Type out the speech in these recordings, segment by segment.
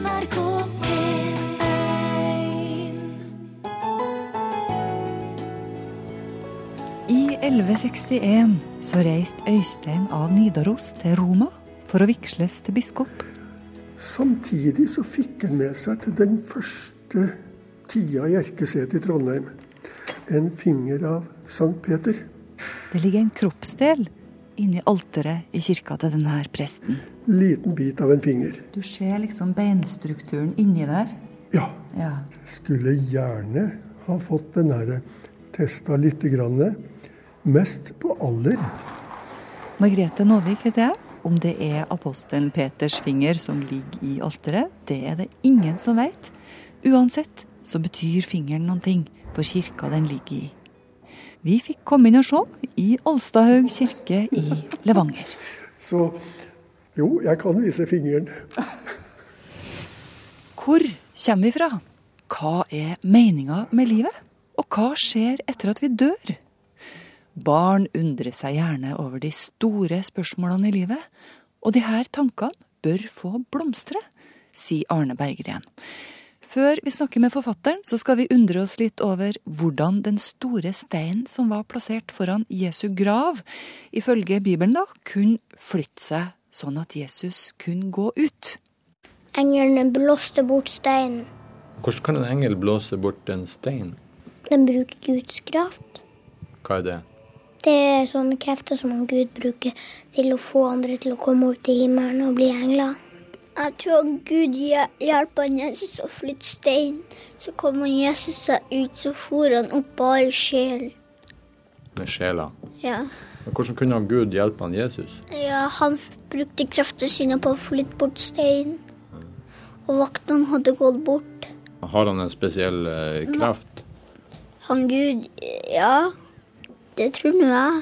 NRK P1 I 1161 så reiste Øystein av Nidaros til Roma for å vigsles til biskop. Samtidig så fikk han med seg til den første tida i Erkeset i Trondheim en finger av Sankt Peter. Det ligger en kroppsdel inni alteret i kirka til denne her presten. Liten bit av en finger. Du ser liksom beinstrukturen inni der. Ja, Ja. skulle gjerne ha fått den her testa lite grann. Mest på alder. Margrethe Nåvik heter jeg. Om det er apostelen Peters finger som ligger i alteret, det er det ingen som veit. Uansett så betyr fingeren noen ting for kirka den ligger i. Vi fikk komme inn og se i Alstahaug kirke i Levanger. Så jo, jeg kan vise fingeren. Hvor kommer vi fra? Hva er meninga med livet? Og hva skjer etter at vi dør? Barn undrer seg gjerne over de store spørsmålene i livet, og de her tankene bør få blomstre, sier Arne Berggren. Før vi snakker med forfatteren, så skal vi undre oss litt over hvordan den store steinen som var plassert foran Jesu grav, ifølge Bibelen da, kunne flytte seg sånn at Jesus kunne gå ut. Englene blåste bort steinen. Hvordan kan en engel blåse bort en stein? Den bruker Guds kraft. Hva er det? Det er sånne krefter som Gud bruker til å få andre til å komme opp til himmelen og bli engler. Jeg tror Gud hjalp han Jesus å flytte stein. Så kom han Jesus seg ut, så for han opp bare sjelen. Med sjela? Ja. Men hvordan kunne han Gud hjelpe han Jesus? ja, han brukte kreftene sine på å flytte bort steinen. Og vaktene hadde gått bort. Har han en spesiell eh, kraft? Han Gud, ja, det tror nå jeg.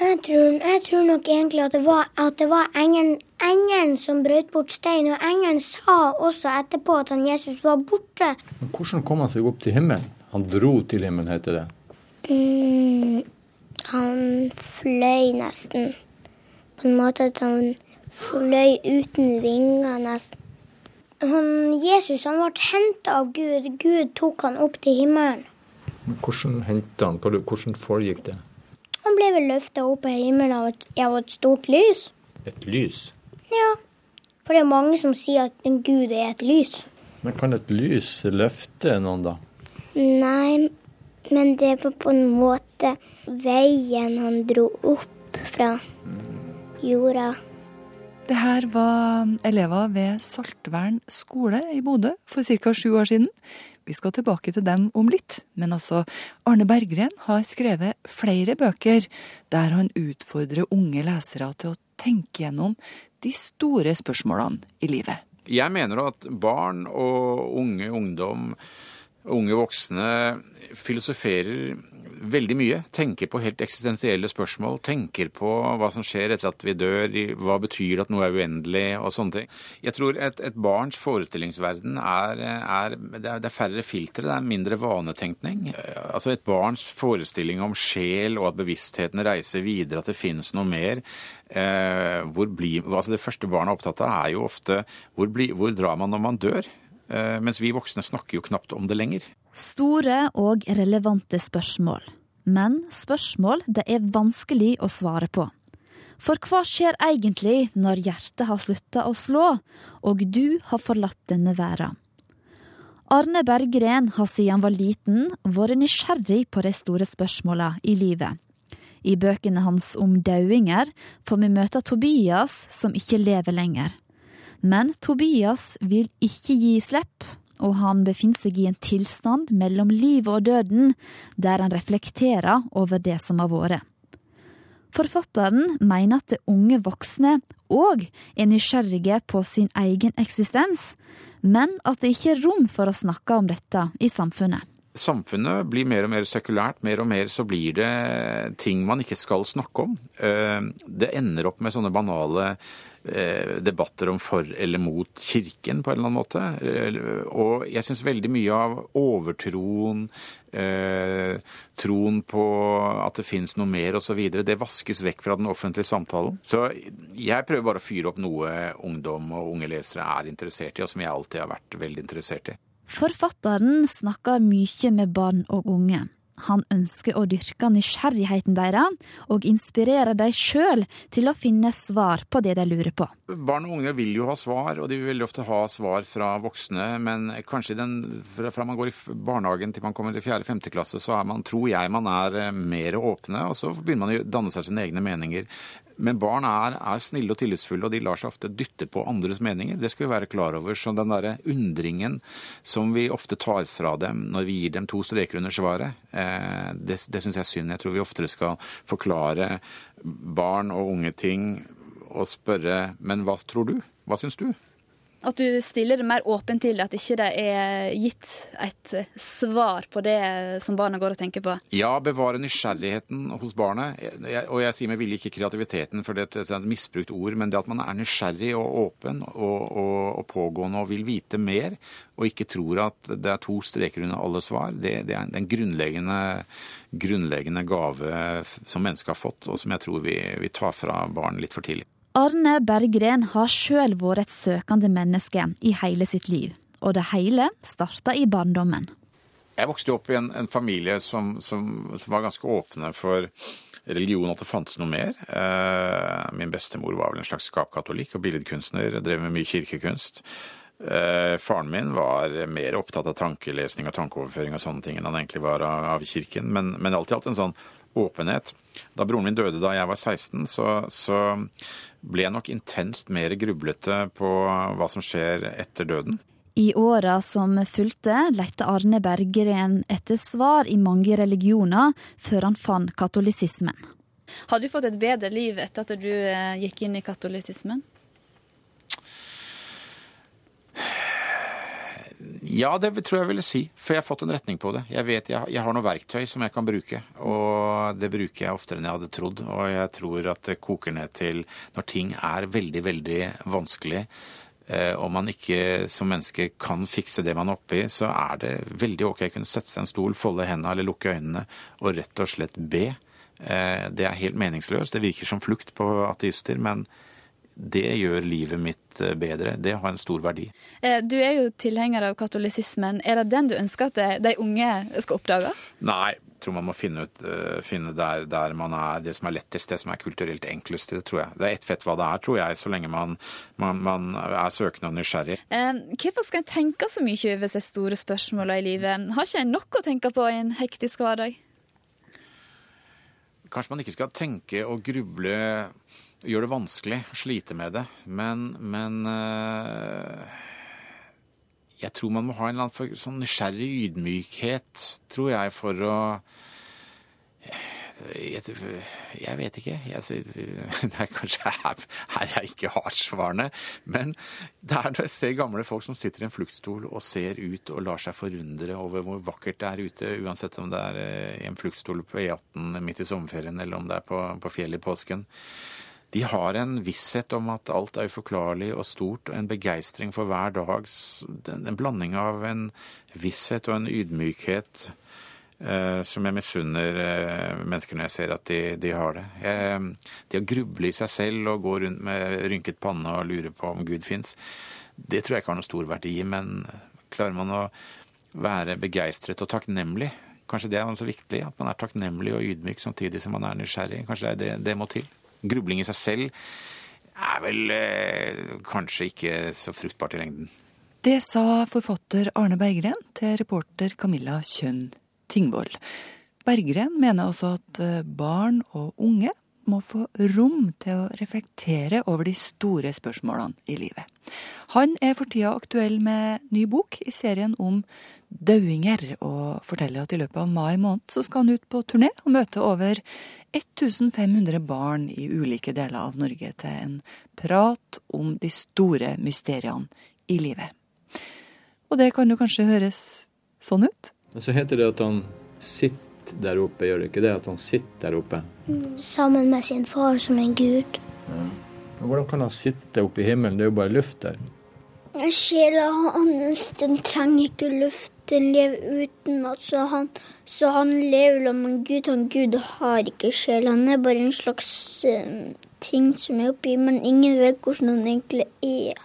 Jeg tror, jeg tror nok egentlig at det var, at det var engelen, engelen som brøt bort steinen. Og engelen sa også etterpå at han Jesus var borte. Men hvordan kom han seg opp til himmelen? Han dro til himmelen, heter det. Mm, han fløy nesten. På en måte at han fløy uten vinger nesten. Han, Jesus han ble henta av Gud. Gud tok han opp til himmelen. Men hvordan hentet han? Hvordan foregikk det? Han ble vel løfta opp i himmelen av et, av et stort lys. Et lys? Ja, for det er mange som sier at en gud er et lys. Men kan et lys løfte noen, da? Nei, men det var på en måte veien han dro opp fra jorda. Det her var elever ved Saltvern skole i Bodø for ca. sju år siden. Vi skal tilbake til dem om litt, men altså, Arne Berggren har skrevet flere bøker der han utfordrer unge lesere til å tenke gjennom de store spørsmålene i livet. Jeg mener at barn og unge ungdom, unge voksne, filosoferer veldig mye. Tenker på helt eksistensielle spørsmål. Tenker på hva som skjer etter at vi dør, hva betyr det at noe er uendelig, og sånne ting. Jeg tror et, et barns forestillingsverden er, er det, er færre filtre, det er mindre vanetenkning. Altså et barns forestilling om sjel og at bevisstheten reiser videre, at det finnes noe mer. Eh, blir, altså det første barnet er opptatt av, er jo ofte hvor, bli, hvor drar man når man dør? Eh, mens vi voksne snakker jo knapt om det lenger. Store og relevante spørsmål. Men spørsmål det er vanskelig å svare på. For hva skjer egentlig når hjertet har slutta å slå, og du har forlatt denne verden? Arne Berggren har siden han var liten vært nysgjerrig på de store spørsmåla i livet. I bøkene hans om dauinger får vi møte Tobias, som ikke lever lenger. Men Tobias vil ikke gi slipp, og han befinner seg i en tilstand mellom livet og døden, der han reflekterer over det som har vært. Forfatteren mener at det unge voksne òg er nysgjerrige på sin egen eksistens, men at det ikke er rom for å snakke om dette i samfunnet. Samfunnet blir mer og mer sekulært. Mer og mer så blir det ting man ikke skal snakke om. Eh, Det ender opp med sånne banale debatter om for eller mot Kirken på en eller annen måte. Eh, Og jeg syns veldig mye av overtroen, eh, troen på at det fins noe mer osv., det vaskes vekk fra den offentlige samtalen. Så jeg prøver bare å fyre opp noe ungdom og unge lesere er interessert i, og som jeg alltid har vært veldig interessert i. Forfatteren snakker mye med barn og unge. Han ønsker å dyrke nysgjerrigheten deres, og inspirere dem sjøl til å finne svar på det de lurer på. Barn og unge vil jo ha svar, og de vil veldig ofte ha svar fra voksne. Men kanskje den, fra man går i barnehagen til man kommer til fjerde-femte klasse, så man, tror jeg man er eh, mer åpne, og så begynner man å danne seg sine egne meninger. Men barn er, er snille og tillitsfulle, og de lar seg ofte dytte på andres meninger. Det skal vi være klar over. Så den derre undringen som vi ofte tar fra dem når vi gir dem to streker under svaret, det, det syns jeg er synd. Jeg tror vi oftere skal forklare barn og unge ting og spørre men hva tror du? Hva syns du? At du stiller det mer åpent til, at ikke det er gitt et svar på det som barna går og tenker på. Ja, bevare nysgjerrigheten hos barnet. Og jeg sier med vilje ikke kreativiteten, for det er et misbrukt ord, men det at man er nysgjerrig og åpen og, og, og pågående og vil vite mer, og ikke tror at det er to streker under alle svar, det, det er en grunnleggende, grunnleggende gave som mennesket har fått, og som jeg tror vi, vi tar fra barn litt for tidlig. Arne Berggren har sjøl vært et søkende menneske i hele sitt liv, og det hele starta i barndommen. Jeg vokste opp i en, en familie som, som, som, var ganske åpne for religion, at det fantes noe mer. Eh, min bestemor var vel en slags skapkatolikk og billedkunstner, drev med mye kirkekunst. Eh, faren min var mer opptatt av tankelesning og tankeoverføring og sånne ting enn han egentlig var av, av kirken, men, men alltid hatt en sånn åpenhet. Da broren min døde da jeg var 16, så, så ble jeg nok intenst mer grublete på hva som skjer etter døden. I åra som fulgte, lette Arne Berggren etter svar i mange religioner, før han fant katolisismen. Har du fått et bedre liv etter at du gikk inn i katolisismen? Ja, det tror jeg ville si. For jeg har fått en retning på det. Jeg vet jeg, jeg, har noe verktøy som jeg kan bruke. Og det bruker jeg oftere enn jeg hadde trodd. Og jeg tror at det koker ned til når ting er veldig, veldig vanskelig, Om man ikke som menneske kan fikse det man er oppe i, så er det veldig ok å kunne sette seg en stol, folde hendene eller lukke øynene og rett og slett be. Det er helt meningsløst. Det virker som flukt på ateister, men det gjør livet mitt bedre. Det har en stor verdi. Du er jo tilhenger av katolisismen. Er det den du ønsker at de unge skal oppdage? Nei, jeg tror man må finne, ut, finne der, der, man er det som er lettest, det som er kulturelt enklest. Det tror jeg. Det er ett fett hva det er, tror jeg, så lenge man, man, man er søkende og nysgjerrig. Hvorfor skal en tenke så mye over de store spørsmålene i livet? Har ikke en nok å tenke på i en hektisk hverdag? Kanskje man ikke skal tenke og gruble gjør det vanskelig å slite med det. Men, men jeg tror man må ha en eller annen sånn nysgjerrig ydmykhet, tror jeg, for å jeg, jeg vet ikke. Jeg, det er kanskje her, her jeg ikke har svarene. Men det er når jeg ser gamle folk som sitter i en fluktstol og ser ut og lar seg forundre over hvor vakkert det er ute, uansett om det er i en fluktstol på E18 midt i sommerferien eller om det er på, på fjellet i påsken de har en visshet om at alt er uforklarlig og stort, og en begeistring for hver dag. En blanding av en visshet og en ydmykhet eh, som jeg misunner eh, mennesker når jeg ser at de, de har det. Eh, det å gruble i seg selv og gå rundt med rynket panne og lure på om Gud fins, det tror jeg ikke har noe stor verdi. Men klarer man å være begeistret og takknemlig, kanskje det er så viktig, at man er takknemlig og ydmyk samtidig som man er nysgjerrig. Kanskje det, det må til grubling i seg selv er vel eh, kanskje ikke så fruktbart i lengden. Det sa forfatter Arne Berggren til reporter Camilla Kjønn Tingvoll. Berggren mener også at barn og unge må få rom til å reflektere over de store spørsmålene i livet. Han er for tida aktuell med ny bok i serien om dauinger, og forteller at i løpet av mai måned så skal han ut på turné og møte over 1500 barn i ulike deler av Norge til en prat om de store mysteriene i livet. Og det kan jo kanskje høres sånn ut? Men så heter det at han sitter der oppe, gjør det ikke det? At han sitter der oppe? Sammen med sin far som en gud. Ja. Men hvordan kan han sitte oppe i himmelen? Det er jo bare luft der. Sjela hans den trenger ikke luft, den lever uten at så han, så han lever sammen med Gud. Han Gud har ikke sjel, han er bare en slags eh, ting som er oppi, men ingen vet hvordan han egentlig er.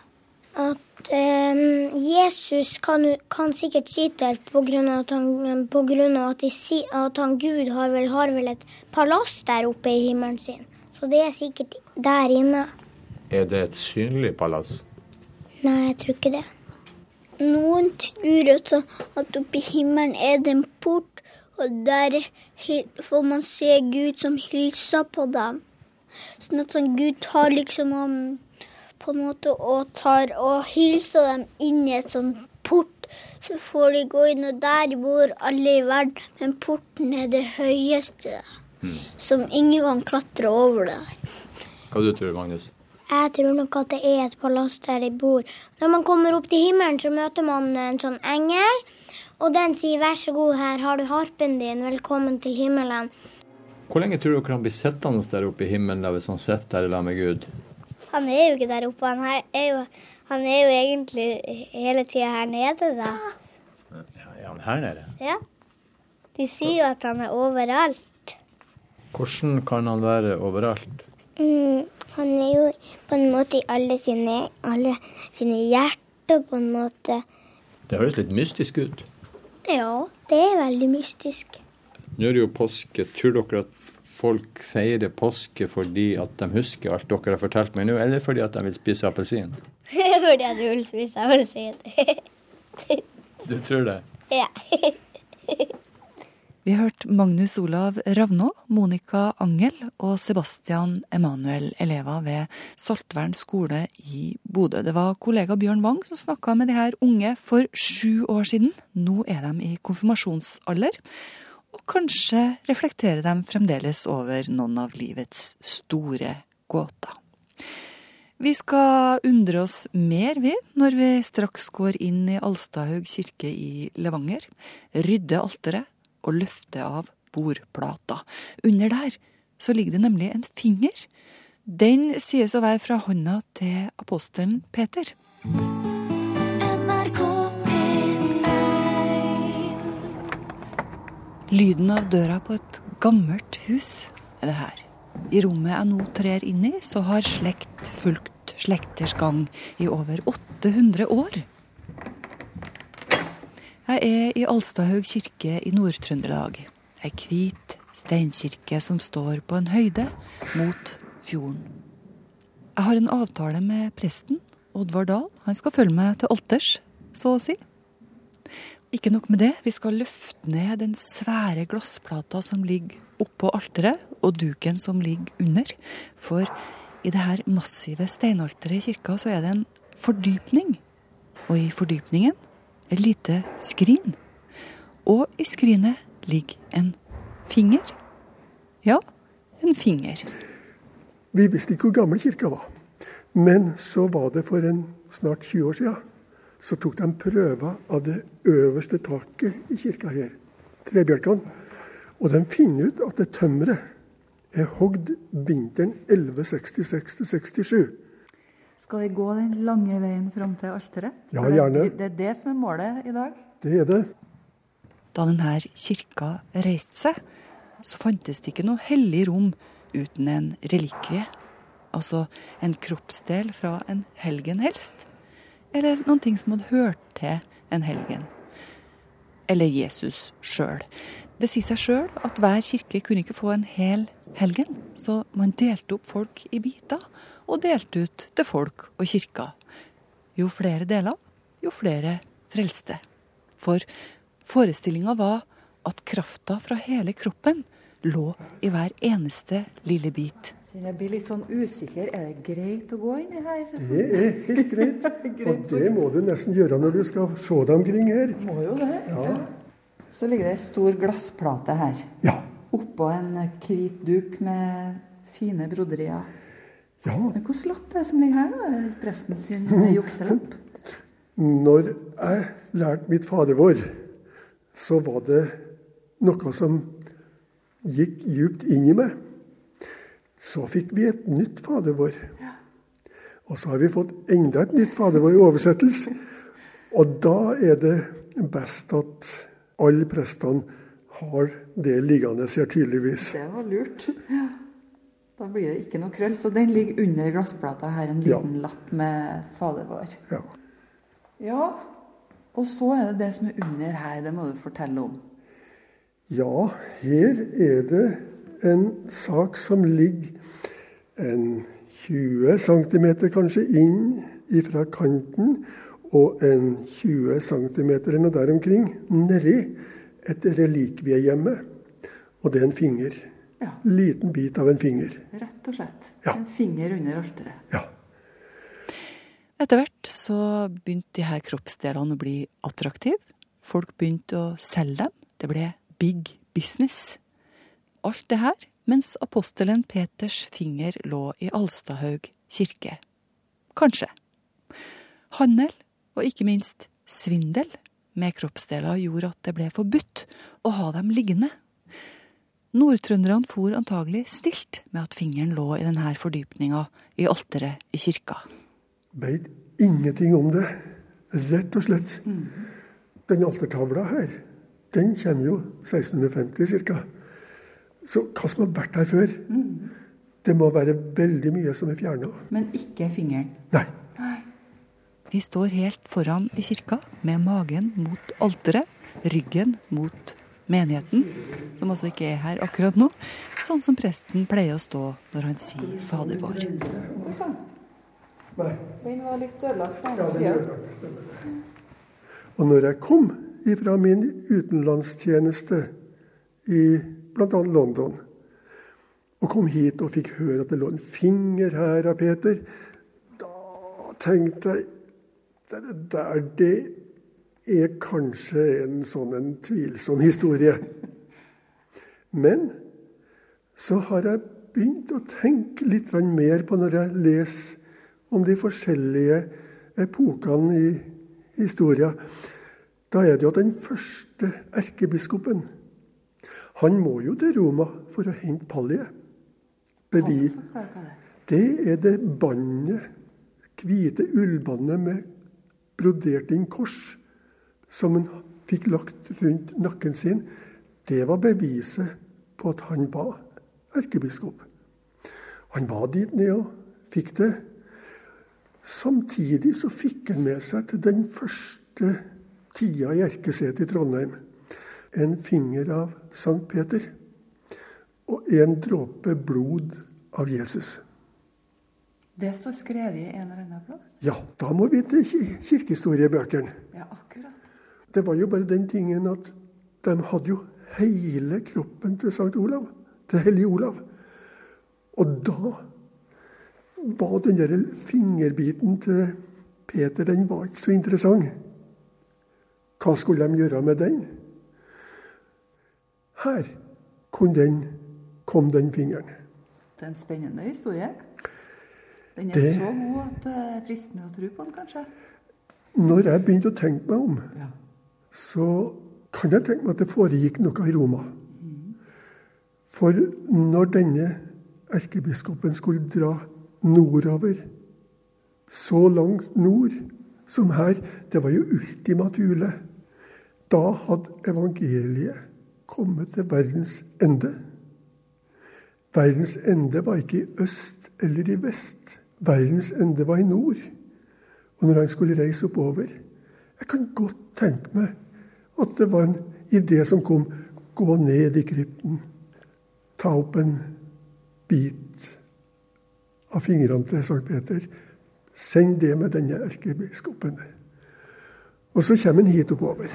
At um, Jesus kan, kan sikkert sitte der på grunn av at han, på grunn av at, de at han Gud har vel, har vel et palass der oppe i himmelen sin. Så det er sikkert der inne. Er det et synlig palass? Nei, jeg tror ikke det. Noen tror også at oppe i himmelen er det en port, og der får man se Gud som hilser på dem. Sånn at sånn Gud tar liksom om på en måte og tar og hilser dem inn i et sånn port. Så får de gå inn, og der bor alle i verden. Men porten er det høyeste, som ingen kan klatre over der. Hva du tror Magnus? Jeg tror nok at det er et palass der de bor. Når man kommer opp til himmelen, så møter man en sånn engel. Og den sier 'vær så god, her har du harpen din, velkommen til himmelen'. Hvor lenge tror dere han blir sittende der oppe i himmelen da, hvis han sitter der i lag med Gud? Han er jo ikke der oppe, han er, er, jo, han er jo egentlig hele tida her nede, da. Ja, er han her nede? Ja. De sier jo at han er overalt. Hvordan kan han være overalt? Mm, han er jo på en måte i alle sine, alle sine hjerter, på en måte. Det høres litt mystisk ut. Ja, det er veldig mystisk. Nå er det jo påske. Tror dere at folk feirer påske fordi at de husker alt dere har fortalt meg nå, eller fordi at de vil spise appelsin? Fordi at du vil spise appelsin. Du tror det? ja. Vi har hørt Magnus Olav Ravnå, Monica Angel og Sebastian Emanuel, elever ved Saltvern skole i Bodø. Det var kollega Bjørn Wang som snakka med de her unge for sju år siden. Nå er de i konfirmasjonsalder, og kanskje reflekterer de fremdeles over noen av livets store gåter. Vi skal undre oss mer, vi, når vi straks går inn i Alstahaug kirke i Levanger, rydde alteret og løfte av bordplata. Under der så ligger det nemlig en finger. Den sies å være fra hånda til apostelen Peter. Lyden av døra på et gammelt hus er det her. I rommet jeg nå trer inn i, så har slekt fulgt slekters gang i over 800 år. Jeg er i Alstahaug kirke i Nord-Trøndelag. Ei hvit steinkirke som står på en høyde mot fjorden. Jeg har en avtale med presten, Oddvar Dahl. Han skal følge meg til alters, så å si. Ikke nok med det, vi skal løfte ned den svære glassplata som ligger oppå alteret, og duken som ligger under. For i det her massive steinalteret i kirka så er det en fordypning. Og i fordypningen et lite skrin. Og i skrinet ligger en finger. Ja, en finger. Vi visste ikke hvor gammel kirka var. Men så var det for en snart 20 år siden. Så tok de prøver av det øverste taket i kirka her, trebjelkene. Og de finner ut at det tømmeret er hogd vinteren 1166-67. Skal vi gå den lange veien fram til alteret? Ja, gjerne. det-. Det er det som er målet i dag. Det er det. Da denne kirka reiste seg, så fantes det ikke noe hellig rom uten en relikvie. Altså en kroppsdel fra en helgen helst. Eller noen ting som hadde hørt til en helgen. Eller Jesus sjøl. Det sier seg sjøl at hver kirke kunne ikke få en hel helgen, så man delte opp folk i biter, og delte ut til folk og kirka. Jo flere deler, jo flere frelste. For forestillinga var at krafta fra hele kroppen lå i hver eneste lille bit. Jeg blir litt sånn usikker. Er det greit å gå inni her? Det er helt greit. Og det må du nesten gjøre når du skal se deg omkring her. Må jo det. Så ligger det ei stor glassplate her. Ja. Oppå en hvit duk med fine broderier. Ja. Hvilken lapp er det som ligger her, da? Er det Presten sin eh, jukselapp? Når jeg lærte mitt Fader vår, så var det noe som gikk djupt inn i meg. Så fikk vi et nytt Fader vår. Og så har vi fått enda et nytt Fader vår i oversettelse. Og da er det best at alle prestene har det liggende her, tydeligvis. Det var lurt. Da blir det ikke noe krøll. Så den ligger under glassplata her, en liten Ja. lapp med Fader vår. Ja. Ja, og så er det det som er under her. Det må du fortelle om. Ja, her er det en sak som ligger en 20 cm kanskje inn ifra kanten, og en 20 cm eller noe der omkring nedi et relikviehjemme. Og det er en finger. Ja. Liten bit av en finger. Rett og slett. Ja. En finger under alteret. Ja. Etter hvert så begynte de her kroppsdelene å bli attraktive. Folk begynte å selge dem. Det ble big business. Alt det her mens apostelen Peters finger lå i Alstahaug kirke. Kanskje. Handel, og ikke minst svindel, med kroppsdeler gjorde at det ble forbudt å ha dem liggende. Nordtrønderne for antagelig stilt med at fingeren lå i denne fordypninga i alteret i kirka. Veit ingenting om det. Rett og slett. Den altertavla her, den kommer jo 1650 ca. Så hva som har vært her før? Det må være veldig mye som er fjerna. Men ikke fingeren. Nei. Vi står helt foran i kirka med magen mot alteret, ryggen mot menigheten, som altså ikke er her akkurat nå, sånn som presten pleier å stå når han sier Fader vår. Den var litt ødelagt på den sida. Og når jeg kom ifra min utenlandstjeneste i bl.a. London, og kom hit og fikk høre at det lå en finger her av Peter, da tenkte jeg det der, det er kanskje en sånn en tvilsom historie. Men så har jeg begynt å tenke litt mer på når jeg leser om de forskjellige epokene i historia. Da er det jo den første erkebiskopen. Han må jo til Roma for å hente palliet. Bevis. Det er det bandet, hvite ullbandet med brodert inn kors, som han fikk lagt rundt nakken sin. Det var beviset på at han var erkebiskop. Han var dit nede og fikk det. Samtidig så fikk han med seg til den første tida i erkesetet i Trondheim en finger av Sankt Peter og en dråpe blod av Jesus. Det står skrevet i en eller annen plass? Ja, da må vi til ki- kirkehistoriebøkene. Ja, akkurat. Det var jo bare den tingen at de hadde jo hele kroppen til Sankt Olav, til hellige Olav. Og da var den der fingerbiten til Peter den var ikke så interessant. Hva skulle de gjøre med den? Her den, kom den fingeren. Det er en spennende historie. Den er Det- så god at det er fristende å tro på den, kanskje. Når jeg begynte å tenke meg om, Ja. Så kan jeg tenke meg at det foregikk noe i Roma. For når denne erkebiskopen skulle dra nordover, så langt nord som her, det var jo ultima thule. Da hadde evangeliet kommet til verdens ende. Verdens ende var ikke i øst eller i vest. Verdens ende var i nord. Og når han skulle reise oppover Jeg kan godt tenke meg at det var en idé som kom. Gå ned i krypten. Ta opp en bit av fingrene til Sankt Peter. Send det med denne erkebiskopen. Og så kommer han hit oppover.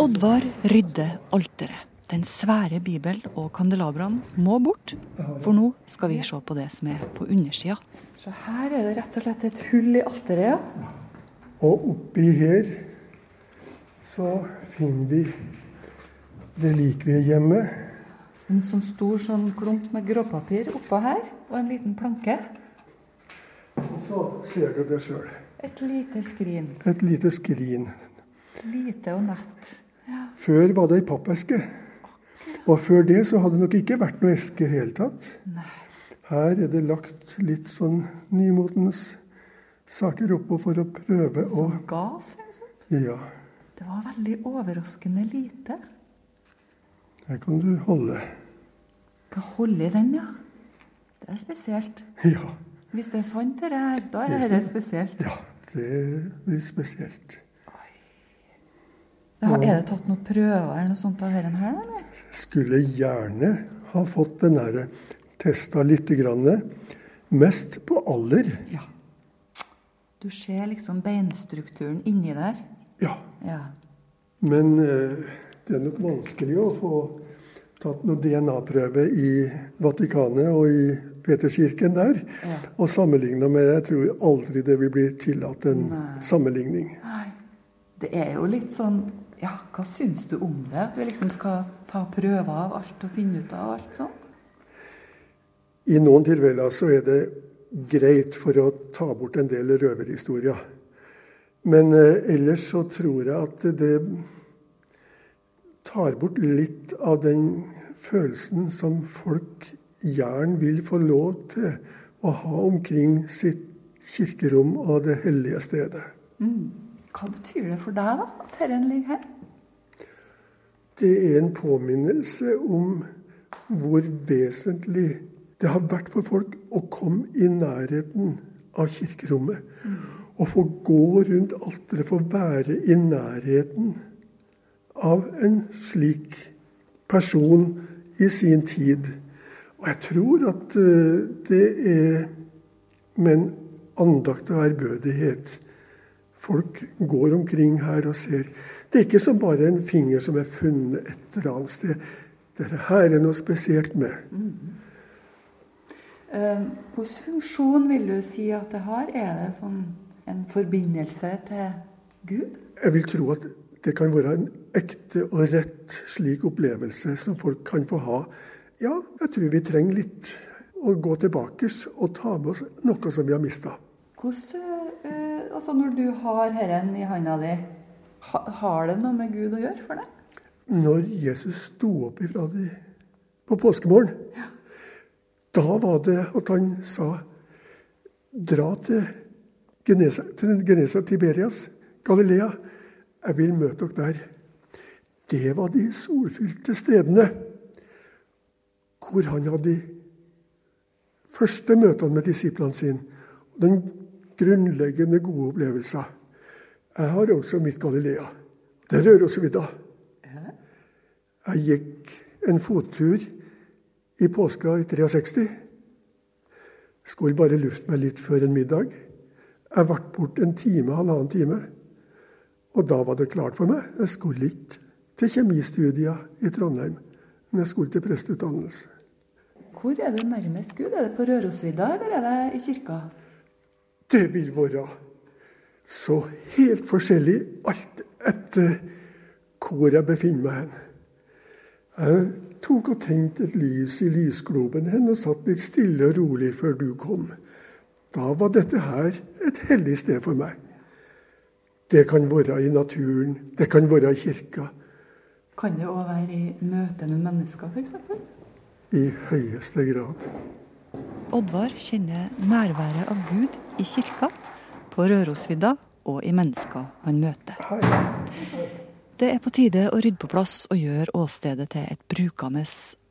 Oddvar rydder alteret. Den svære bibel og kandelabraen må bort, for nå skal vi se på det som er på undersida. Så her er det rett og slett et hull i alteret, ja. Og oppi her så finner vi relikviehjemmet. En sånn stor sånn klump med gråpapir oppå her, og en liten planke. Og så ser du det sjøl. Et lite skrin. Et lite skrin. Lite og nett. Før var det ei pappeske. Og før det så hadde det nok ikke vært noe eske i hele tatt. Nei. Her er det lagt litt sånn nymotens saker oppå for å prøve å Som gass eller sånt. Ja, Det var veldig overraskende lite. her kan du holde. Kan holde i den, ja? Det er spesielt. Ja, Hvis det er sant, det her, da er Det det spesielt. ja det blir spesielt. Er det tatt noen prøver eller noe sånt av dette her, eller? Skulle gjerne ha fått den der testa lite grann. Mest på alder. Ja. Du ser liksom beinstrukturen inni der. Ja. Ja. Men eh, det er nok vanskelig å få tatt noen DNA-prøve i Vatikanet og i Peterskirken der. Ja. Og sammenligna med Jeg tror aldri det vil bli tillatt en Nei. sammenligning. Nei. Det er jo litt sånn Ja, hva syns du om det? At vi liksom skal ta prøver av alt og finne ut av alt sånn? I noen tilfeller så er det greit for å ta bort en del røverhistorier. Men eh, ellers så tror jeg at det tar bort litt av den følelsen som folk gjerne vil få lov til å ha omkring sitt kirkerom og det hellige stedet. Hva betyr det for deg, da? At dette ligger her? Det er en påminnelse om hvor vesentlig det har vært for folk å komme i nærheten av kirkerommet. Å få gå rundt alteret, få være i nærheten av en slik person i sin tid. Og jeg tror at eh, det er med en andakt og ærbødighet folk går omkring her og ser. Det er ikke som bare en finger som er funnet et eller annet sted. Dette her er noe spesielt med. Eh, Hvilken funksjon vil du si at det har? Er det sånn en forbindelse til Gud? Jeg vil tro at det kan være en ekte og rett slik opplevelse som folk kan få ha. Ja, jeg tror vi trenger litt å gå tilbake og ta med oss noe som vi har mista. Hvordan, altså Når du har herren i handa di, har det noe med Gud å gjøre for deg? Når Jesus sto opp ifra de på påskemorgen, da var det at han sa Dra til Genesa, til Genesa Tiberias, Galilea. Jeg vil møte dere der. Det var de solfylte stedene hvor han hadde de første møtene med disiplene sine. Den grunnleggende gode opplevelser. Jeg har også mitt Galilea. Det rører oss vidda. Jeg gikk en fottur i påska i 63. Skulle bare lufte meg litt før en middag. Jeg ble borte en time, halvannen time. Og da var det klart for meg. Jeg skulle ikke til kjemistudier i Trondheim, men jeg skulle til presteutdannelse. Hvor er du nærmest Gud? Er det på Rørosvidda, eller er det i kirka? Det vil være så helt forskjellig alt etter hvor jeg befinner meg hen. Jeg tok og tente et lys i lysgloben hen og satt litt stille og rolig før du kom. Da var dette her et hellig sted for meg. Det kan være i naturen, det kan være i kirka. Kan det òg være i møte med mennesker, f.eks.? I høyeste grad. Oddvar kjenner nærværet av Gud i kirka, på Rørosvidda og i mennesker han møter. Det er på tide å rydde på plass og gjøre åstedet til et brukende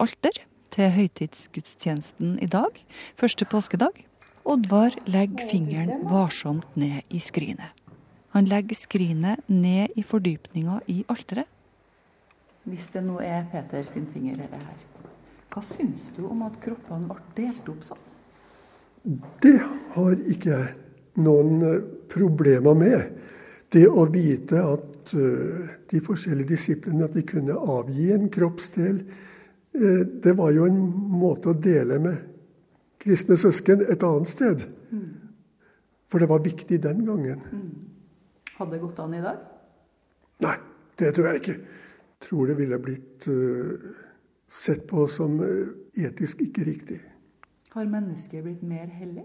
alter til høytidsgudstjenesten i dag, første påskedag. Oddvar legger fingeren varsomt ned i skrinet. Han legger skrinet ned i fordypninga i alteret. Hvis det nå er Peter sin finger her, hva syns du om at kroppene ble delt opp sånn? Det har ikke jeg noen eh, problemer med. Det å vite at eh, de forskjellige disiplene at de kunne avgi en kroppsdel, eh, det var jo en måte å dele med kristne søsken et annet sted. For det var viktig den gangen. Hadde det gått an i dag? Nei, det tror jeg ikke. Jeg Tror det ville blitt sett på som etisk ikke riktig. Har mennesket blitt mer hellig?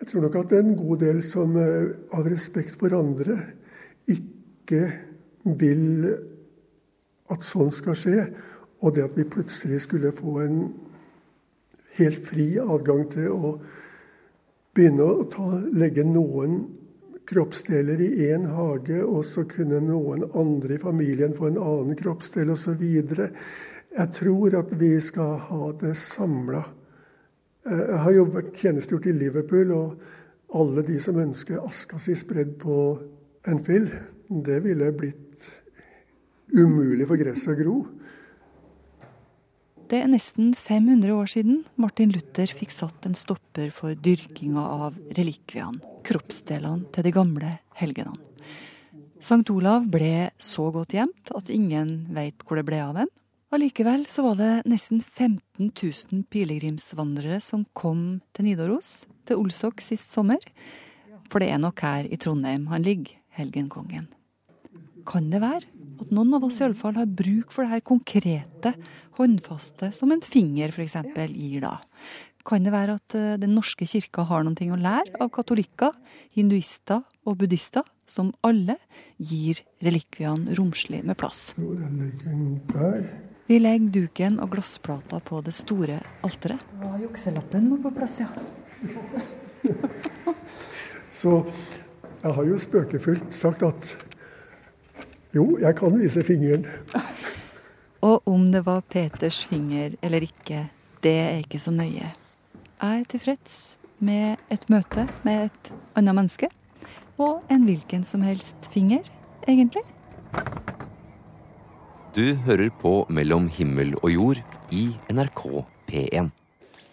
Jeg tror nok at det er en god del som eh, av respekt for andre ikke vil at sånn skal skje. Og det at vi plutselig skulle få en helt fri adgang til å begynne å ta, legge noen kroppsdeler i én hage, og så kunne noen andre i familien få en annen kroppsdel osv. Jeg tror at vi skal ha det samla. Eh, jeg har jo vært tjenestegjort i Liverpool, og alle de som ønsker aska si spredd på Enfield, det ville blitt umulig for gresset å gro. Det er nesten 500 år siden Martin Luther fikk satt en stopper for dyrkinga av relikviene, kroppsdelene til de gamle helgenene. Sankt Olav ble så godt gjemt at ingen veit hvor det ble av den. Allikevel så var det nesten 15 000 pilegrimsvandrere som kom til Nidaros, til Olsok sist sommer. For det er nok her i Trondheim han ligger, helgenkongen. Kan det være at noen av oss i alle fall har bruk for det her konkrete, håndfaste, som en finger f.eks. gir da. Kan det være at eh, Den norske kirka har noe å lære av katolikker, hinduister og buddhister, som alle gir relikviene romslig med plass? Vi legger duken og glassplata på det store alteret. Ja, jukselappen må på plass, ja. Så jeg har jo spøkefullt sagt at jo, jeg kan vise fingeren. Og om det var Peters finger eller ikke, det er ikke så nøye. Jeg er tilfreds med et møte med et annet menneske. Og en hvilken som helst finger, egentlig. Du hører på Mellom himmel og jord i NRK P1.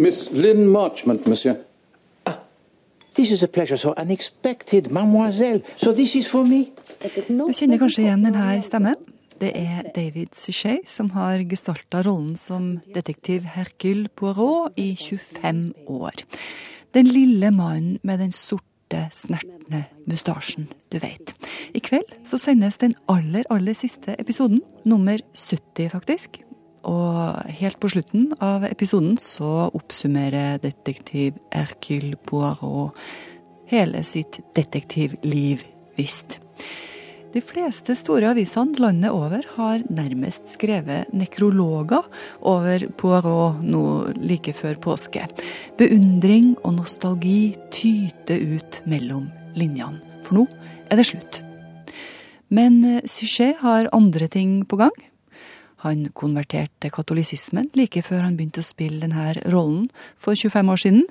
Miss Lynn Marchment, monsieur. This is a pleasure so unexpected, mademoiselle. So this is for me. Du kjenner kanskje igjen denne stemmen? Det er David Suchet som har gestalta rollen som detektiv Hercule Poirot i 25 år. Den lille mannen med den sorte, snertne mustasjen, du veit. I kveld så sendes den aller, aller siste episoden, nummer 70 faktisk. Og helt på slutten av episoden så oppsummerer detektiv Hercule Poirot hele sitt detektivliv, visst. De fleste store avisene landet over har nærmest skrevet nekrologer over Poirot nå like før påske. Beundring og nostalgi tyter ut mellom linjene, for nå er det slutt. Men Suchet har andre ting på gang. Han konverterte katolisismen like før han begynte å spille denne rollen for 25 år siden.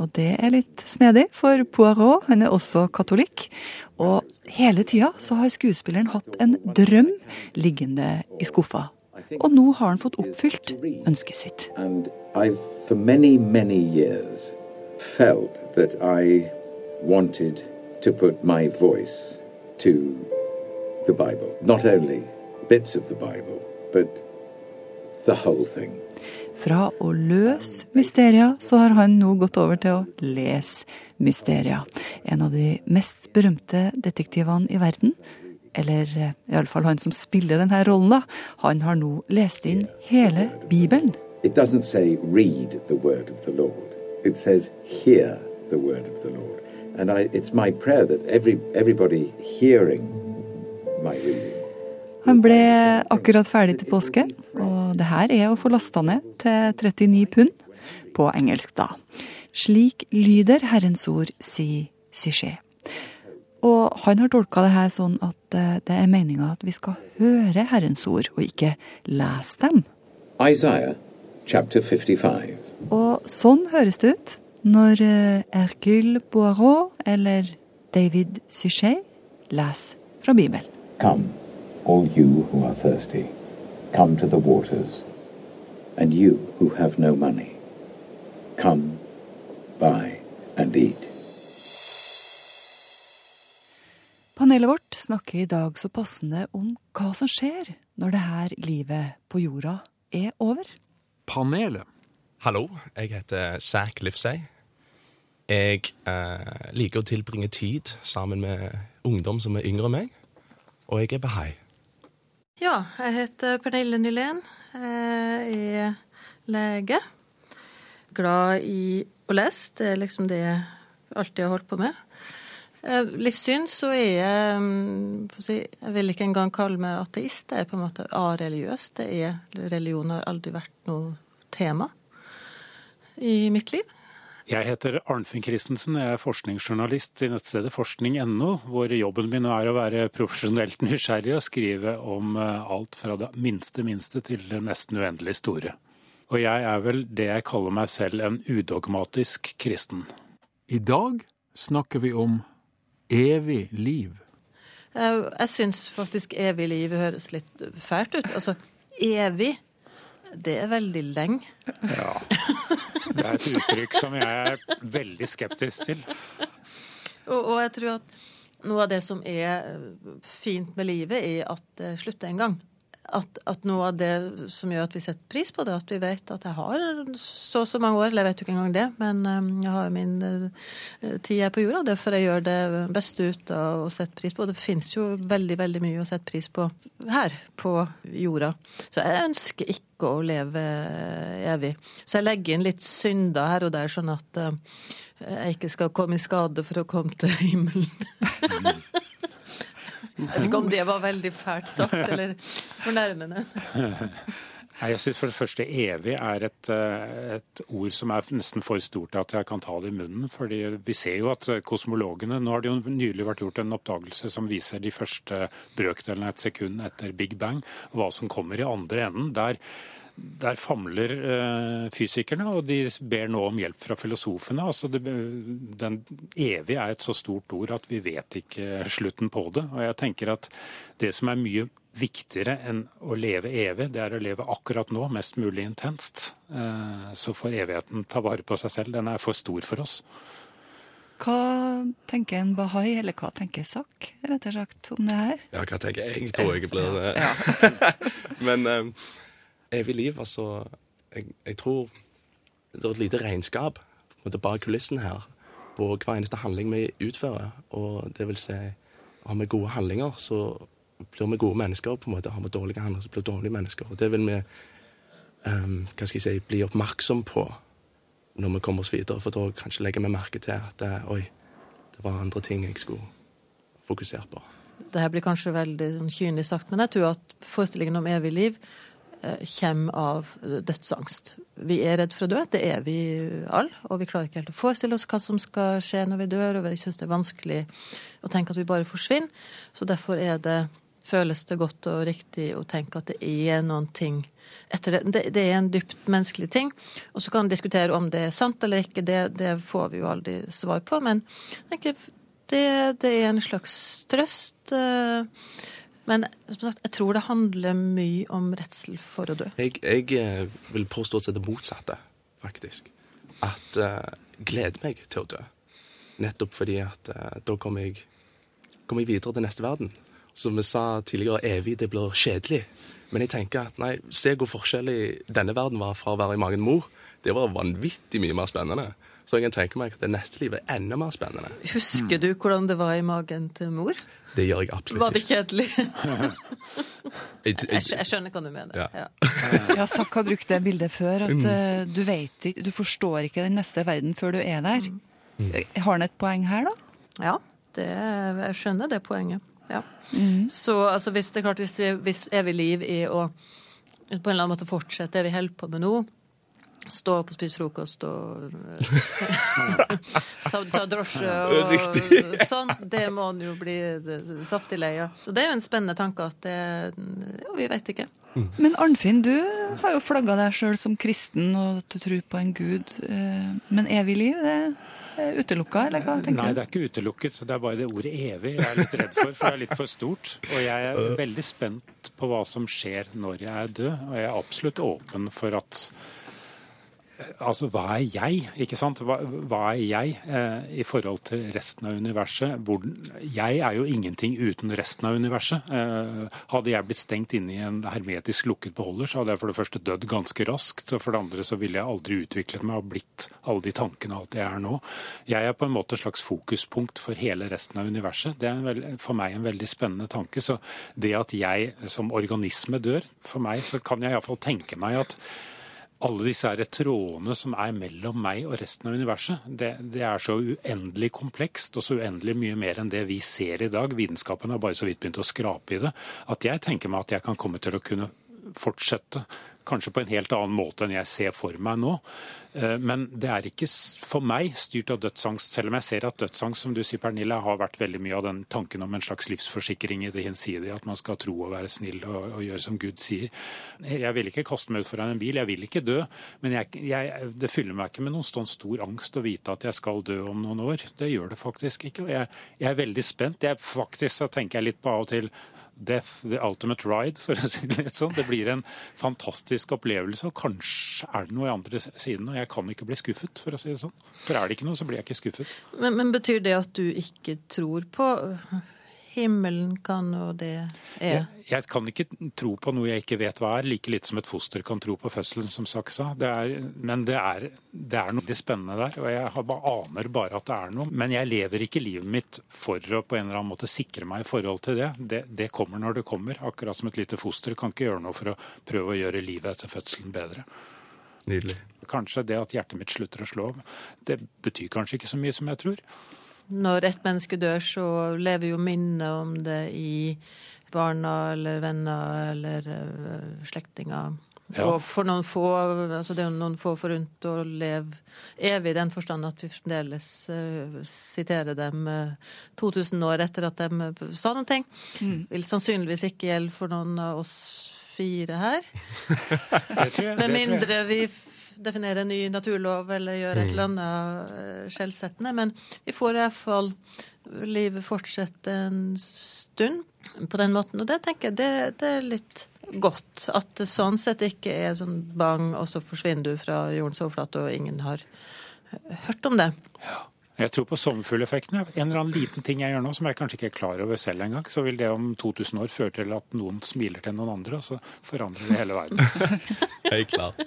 Og det er litt snedig, for Poirot han er også katolikk. Og hele tida så har skuespilleren hatt en drøm liggende i skuffa. Og nå har han fått oppfylt ønsket sitt. For many, many years felt that I wanted to put my voice to the Bible. Not only bits of the Bible, but the whole thing. Fra å løse mysteria, så har han nå gått over til å lese mysteria. En av de mest berømte detektivene i verden, eller eh, iallfall han som spiller denne rollen, da, han har nå lest inn hele Bibelen. It doesn't say read the word of the Lord. It says hear the word of the Lord. And I, it's my prayer that every, everybody hearing my reading Han ble akkurat ferdig til påske, og det her er å få lasta ned til 39 pund, på engelsk da. Slik lyder Herrens ord, sier Suchet. Og han har tolka det her sånn at eh, det er meninga at vi skal høre Herrens ord, og ikke lese dem. Isaiah chapter 55. Og sånn høres det ut når eh, Hercule Boirot eller David Suchet leser fra Bibelen. Come, all you who are thirsty, come to the waters. And you who have no money, come, buy and eat. Panelet vårt snakker i dag så passende om hva som skjer når det her livet på jorda er over. Panelet. Hallo, jeg heter Zack Livsey. Jeg eh, liker å tilbringe tid sammen med ungdom som er yngre enn meg, og jeg er bahai. Ja, jeg heter Pernille Nylén. Jeg er lege. Glad i å lese. Det er liksom det jeg alltid har holdt på med. Eh, Livssyn så er jeg mm, Jeg vil ikke engang kalle meg ateist. Jeg er på en måte areligiøs. Det religion har aldri vært noe tema. i mitt liv. Jeg heter Arnfinn Christensen, jeg er forskningsjournalist i nettstedet forskning.no, hvor jobben min er å være profesjonelt nysgjerrig og skrive om eh, alt fra det minste minste til det nesten uendelig store. Og jeg er vel det jeg kaller meg selv en udogmatisk kristen. I dag snakker vi om evig liv. Jeg, jeg syns faktisk evig liv høres litt fælt ut. Altså, evig, det er veldig lenge. Ja. Det er et uttrykk som jeg er veldig skeptisk til. Og, og jeg tror at noe av det som er fint med livet, er at det slutter en gang. At, at, noe av det som gjør at vi setter pris på det, at vi vet at jeg har så og så mange år, eller jeg vet jo ikke engang det, men um, jeg har min uh, tid her på jorda. Derfor jeg gjør det beste ut å sette pris på. Det finnes jo veldig, veldig mye å sette pris på her på jorda. Så jeg ønsker ikke å leve evig. Så jeg legger inn litt synder her og der, sånn at uh, jeg ikke skal komme i skade for å komme til himmelen. Jeg vet ikke om det var veldig fælt sagt, eller fornærmende. Nei, jeg synes For det første evig er et, et, ord som er nesten for stort til at jeg kan ta det i munnen. fordi Vi ser jo at kosmologene Nå har det jo nylig vært gjort en oppdagelse som viser de første brøkdelene et sekund etter Big Bang, hva som kommer i andre enden. der der famler eh, fysikerne, og de ber nå om hjelp fra filosofene. Altså det, den evige er et så stort ord at vi vet ikke slutten på det. Og jeg tenker at det som er mye viktigere enn å leve evig, det er å leve akkurat nå, mest mulig intenst. Eh, så får evigheten ta vare på seg selv. Den er for stor for oss. Hva tenker en bahai, eller hva tenker Sak, rett og slett, om det her? Ja, hva tenker jeg? Jeg tror jeg blir det. Ja. Men um evig liv, altså jeg, jeg, tror det er et lite regnskap på bak kulissen her på hver eneste handling vi utfører. Og det vil si, har vi gode handlinger, så blir vi gode mennesker. på en måte. Har vi dårlige handlinger, så blir vi dårlige mennesker. Og det vil vi um, hva skal jeg si, bli oppmerksom på når vi kommer oss videre. For da kanskje legger vi merke til at det, oi, det var andre ting jeg skulle fokusert på. Det her blir kanskje veldig sånn kynisk sagt, men jeg tror at forestillingen om evig liv Eh, kommer av dødsangst. Vi er redd for å dø, det er vi alle. Og vi klarer ikke helt å forestille oss hva som skal skje når vi dør, og vi syns det er vanskelig å tenke at vi bare forsvinner. Så derfor er det, føles det godt og riktig å tenke at det er noen ting etter det. Det, er en dypt menneskelig ting. Og så kan vi diskutere om det er sant eller ikke, det, det får vi jo aldri svar på. Men jeg tenker, det, det er en slags trøst. Uh, men sagt, jeg tror det handler mye om redsel for å dø. Jeg, jeg eh, vil påstå at det motsatte, faktisk. At uh, gleder meg til å dø. Nettopp fordi at uh, da kommer jeg, kommer jeg videre til neste verden. Som vi sa tidligere, evig, det blir kjedelig. Men jeg tenker at nei, se hvor forskjellig denne verden var fra å være i magen mor. Det var vanvittig mye mer spennende. Så jeg kan tenke meg at det neste livet er enda mer spennende. Husker du hvordan det var i magen til mor? Det gjør jeg absolutt ikke. Var det kjedelig? jeg, jeg, skjønner hva du mener. Ja, ja. ja Sakk har brukt det bildet før. At mm. du vet ikke, du forstår ikke den neste verden før du er der. Mm. Har han et poeng her, da? Ja, det, jeg skjønner det poenget. Ja. Mm. Så altså, hvis det er klart, hvis, hvis evig liv i å på en eller annen måte fortsette det vi holder på med nå, Stå opp og spise frokost og ta, ta, drosje og sånn. Det må han jo bli saftig lei av. Så det er jo en spennende tanke at det Jo, vi veit ikke. Mm. Men Arnfinn, du har jo flagga deg sjøl som kristen og at du tror på en gud. Eh, men evig liv, det er utelukka, eller hva tenker du? Nei, det er ikke utelukket. Det er bare det ordet evig jeg er litt redd for, for det er litt for stort. Og jeg er veldig spent på hva som skjer når jeg er død, og jeg er absolutt åpen for at Altså, hva er jeg? Ikke sant? Hva, hva er jeg eh, i forhold til resten av universet? Hvor, jeg er jo ingenting uten resten av universet. Eh, hadde jeg blitt stengt inne i en hermetisk lukket beholder, så hadde jeg for det første dødd ganske raskt. Og for det andre så ville jeg aldri utviklet meg og blitt alle de tankene og alt jeg er nå. Jeg er på en måte et slags fokuspunkt for hele resten av universet. Det er veld, for meg en veldig spennende tanke. Så det at jeg som organisme dør, for meg så kan jeg iallfall tenke meg at alle disse her trådene som er mellom meg og resten av universet, det, det, er så uendelig komplekst og så uendelig mye mer enn det vi ser i dag. Vitenskapen har bare så vidt begynt å skrape i det. At jeg tenker meg at jeg kan komme til å kunne fortsette. Kanskje på en helt annen måte enn jeg ser for meg nå. Eh, Men det er ikke for meg styrt av dødsangst, selv om jeg ser at dødsangst som du sier, Pernille, har vært veldig mye av den tanken om en slags livsforsikring i det hinsidige, at man skal tro og være snill og, og gjøre som Gud sier. Jeg vil ikke kaste meg ut foran en bil, jeg vil ikke dø, men jeg, jeg, det fyller meg ikke med noen sånn stor angst å vite at jeg skal dø om noen år. Det gjør det faktisk ikke. Jeg, jeg er veldig spent. Jeg, faktisk så tenker jeg litt på av og til Death, the ultimate ride, for å si det litt sånn. Det blir en fantastisk opplevelse, og kanskje er det noe i andre siden. Og jeg kan ikke bli skuffet, for å si det sånn. For er det ikke noe, så blir jeg ikke skuffet. Men, men betyr det at du ikke tror på himmelen kan og det er? Jeg, jeg kan ikke tro på noe jeg ikke vet hva er, like litt som et foster kan tro på fødselen, som Sak sa. Det er, men det er, det er noe spennende der, og jeg har bare, aner bare at det er noe. Men jeg lever ikke livet mitt for å på en eller annen måte sikre meg i forhold til det. Det, det kommer når det kommer, akkurat som et lite foster kan ikke gjøre noe for å prøve å gjøre livet etter fødselen bedre. Nydelig. Kanskje det at hjertet mitt slutter å slå, det betyr kanskje ikke så mye som jeg tror. Når et menneske dør, så lever jo minnet om det i barna eller venner eller uh, slektninger. Ja. Og for noen få, altså det er jo noen få forunt å leve evig i den forstand at vi fremdeles eh, siterer dem uh, 2000 år etter at de uh, sa noen ting. Vil sannsynligvis ikke gjelde for noen av oss fire her. Med mindre vi definerer en ny naturlov eller gjøre et Mm. eller annet eh, skjellsettende. Men vi får iallfall livet fortsette en stund på den måten. Og det tenker jeg det, det er litt godt. At det sånn sett ikke er sånn bang, og så forsvinner du fra jordens overflate, og ingen har hørt om det. Jeg tror på sommerfugleffekten. En eller annen liten ting jeg gjør nå som jeg kanskje ikke er klar over selv engang, så vil det om 2000 år føre til at noen smiler til noen andre, og så forandrer det hele verden. Helt klart.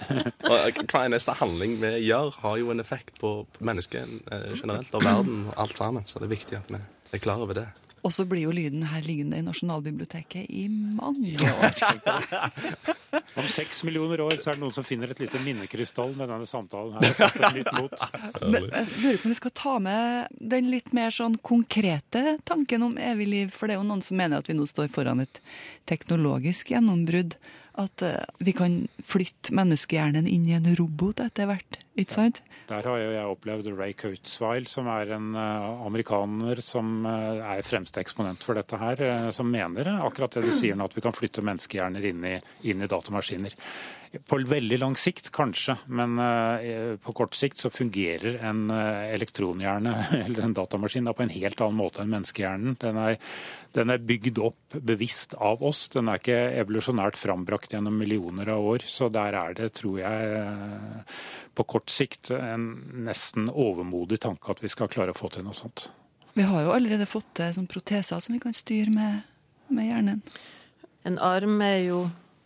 Og hver eneste handling vi gjør, har jo en effekt på mennesket eh, generelt, og verden og alt sammen. Så det er viktig at vi er klar over det. Og så blir jo lyden her liggende i Nasjonalbiblioteket i mange år. Om seks millioner år så er det noen som finner et lite minnekrystall med denne samtalen her. og fått et nytt mot. Men jeg lurer på om vi skal ta med den litt mer sånn konkrete tanken om evig liv. For det er jo noen som mener at vi nå står foran et teknologisk gjennombrudd. At eh, vi kan flytte menneskehjernen inn i en robot etter hvert. Ikke sant? Der har jo jeg opplevd Ray Kurzweil, som er en eh, amerikaner som eh, er fremste eksponent for dette her, som mener akkurat det du sier nå, at vi kan flytte menneskehjerner inn i, inn i datamaskiner. På veldig lang sikt kanskje, men eh, på kort sikt så fungerer en eh, elektronhjerne eller en datamaskin da på en helt annen måte enn menneskehjernen. Den er, den er bygd opp bevisst av oss. Den er ikke evolusjonært frambrakt gjennom millioner av år. Så der er det, tror jeg, eh, på kort sikt en nesten overmodig tanke at vi skal klare å få til noe sånt. Vi har jo allerede fått til sånn proteser som vi kan styre med, med hjernen. En arm er jo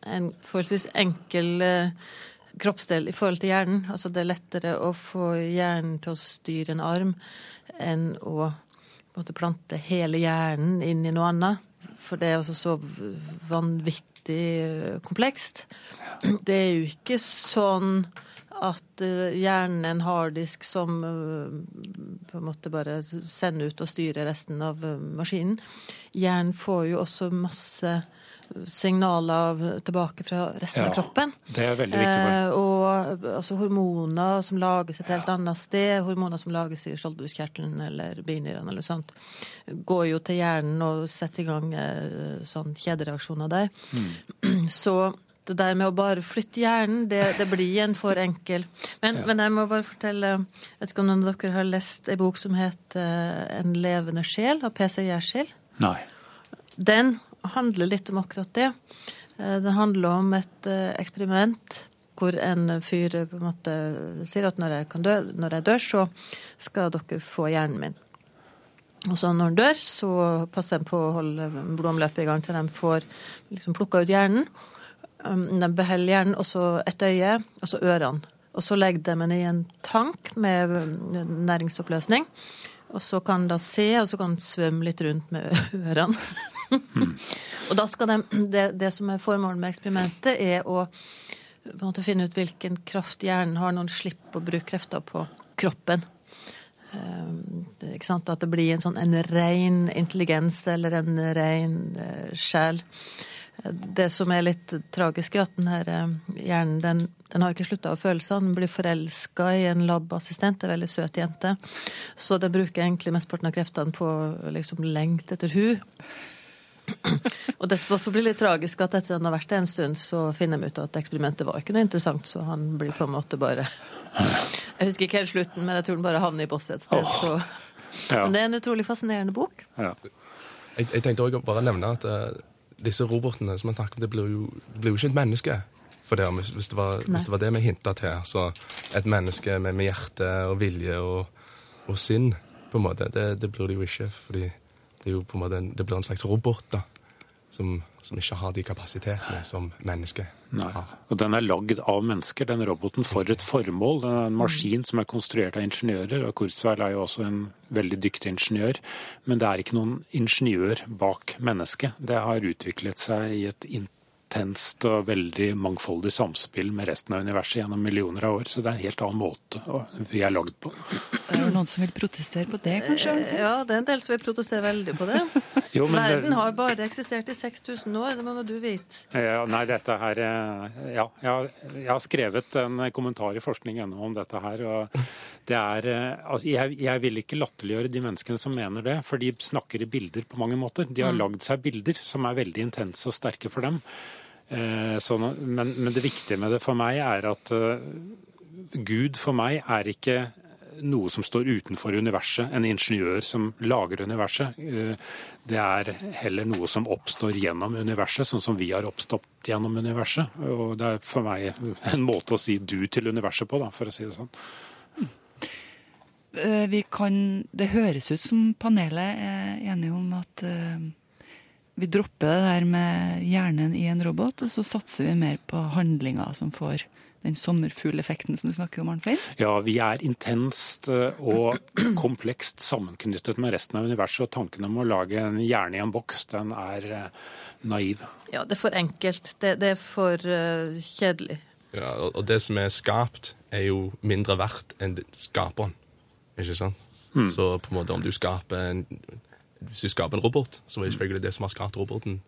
en forholdsvis enkel eh, kroppsdel i forhold til hjernen. Altså det er lettere å få hjernen til å styre en arm enn å en plante hele hjernen inn i noe annet. For det er altså så vanvittig eh, komplekst. Det er jo ikke sånn at eh, hjernen er en harddisk som på en måte bare sender ut og styrer resten av maskinen. Hjernen får jo også masse signaler av- tilbake fra resten Ja, av kroppen. det er veldig viktig. Eh, og altså, hormoner som lages et helt annet sted, hormoner som lages i skjoldbruskkjertelen eller binyrene eller sånt, går jo til hjernen og setter i gang eh, sånn kjedereaksjoner der. Så det der med å bare flytte hjernen, det, det blir en for enkel. Men, Ja. men jeg må bare fortelle Jeg vet ikke om noen av dere har lest ei bok som heter 'En levende sjel' av PC Gjerskild? Nei. Den handler litt om akkurat det. Eh, Den handler om et eh, eksperiment hvor en fyr eh, på en måte sier at når jeg, dø, når jeg dør, så skal dere få hjernen min. Og så når han dør, så passer de på å holde blodomløpet i gang til de får liksom plukka ut hjernen. Um, De beholder hjernen, og så et øye, og så ørene. Og så legger de den i en tank med um, næringsoppløsning. Og så kan han da se, og så kan han svømme litt rundt med ørene. og da skal de, det, det som er formålet med eksperimentet, er å måte finne ut hvilken kraft hjernen har når den slipper å bruke krefter på kroppen. Um, ikke sant? At det blir en sånn en ren intelligens eller en ren uh, sjel. Det som er litt tragisk, er at den her eh, hjernen den, den har ikke slutta å føle seg. Den blir forelska i en labassistent, en veldig søt jente. Så den bruker egentlig mesteparten av kreftene på å liksom lengte etter hun. Og det også blir litt tragisk, at etter at han har vært det en stund, så finner de ut at eksperimentet var ikke noe interessant, så han blir på en måte bare Jeg husker ikke helt slutten, men jeg tror han bare havner i bosset et sted. Så. Ja. Men det er en utrolig fascinerende bok. Jeg, jeg tenkte også å bare nevne at uh, disse robotene som man snakker om, det blir jo, det blir jo ikke et menneske. For det, hvis, hvis, det var, hvis det var det vi hinta til, så et menneske med, med hjerte og vilje og, og sinn, på en måte, det, det blir det jo ikke. fordi det er jo på en måte en, det blir en slags robot da, som, som ikke har de kapasitetene som mennesket Nei. Og den er lagd av mennesker, den roboten, for et formål. Den er en maskin som er konstruert av ingeniører, og Kurzweil er jo også en veldig dyktig ingeniør. Men det er ikke noen ingeniør bak mennesket. Det har utviklet seg i et intenst og veldig mangfoldig samspill med resten av universet gjennom millioner av år. Så det er en helt annen måte vi er lagd på. Det er jo noen som vil protestere på det, kanskje? Eh, Ja, det er en del som vil protestere veldig på det. Jo, men det- Verden har bare eksistert i 6000 år, det må nå du vite. Ja, nei, dette her eh, Ja, jeg har, jeg har skrevet en kommentar i forskning.no om dette her. og det er, eh, altså, jeg, jeg vil ikke latterliggjøre de menneskene som mener det, for de snakker i bilder på mange måter. De har Mm. lagd seg bilder som er veldig intense og sterke for dem. Eh, sånn, men, men det viktige med det for meg er at eh, Gud for meg er ikke noe som står utenfor universet, en ingeniør som lager universet. Eh, Det er heller noe som oppstår gjennom universet, sånn som vi har oppstått gjennom universet. Og det er for meg en måte å si du til universet på, da, for å si det sånn. Kan, det høres ut som panelet er enige om at vi dropper det der med hjernen i en robot, og så satser vi mer på handlinger som får den sommerfugleffekten som du snakker om, Arnfinn. Ja, vi er intenst eh, og komplekst sammenknyttet med resten av universet, og tanken om å lage en hjerne i en boks, den er eh, naiv. Ja, det er for enkelt. Det, det er for uh, kjedelig. Ja, og, og det som er skapt, er jo mindre verdt enn skaperen. Ikke sant? Hmm. Så på en måte om du skaper en Hvis du skaper en robot, så er det selvfølgelig det som har skapt roboten.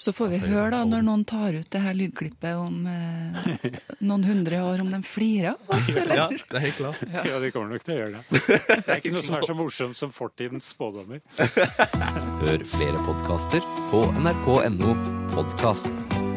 Så får vi høre da, når noen tar ut det her lydklippet om eh, noen hundre år, om de flirer av oss, eller? Ja, det er helt klart. Ja, de kommer nok til å gjøre det. Det er ikke noe som er så morsomt som fortidens spådommer. Hør flere podkaster på nrk.no podkast.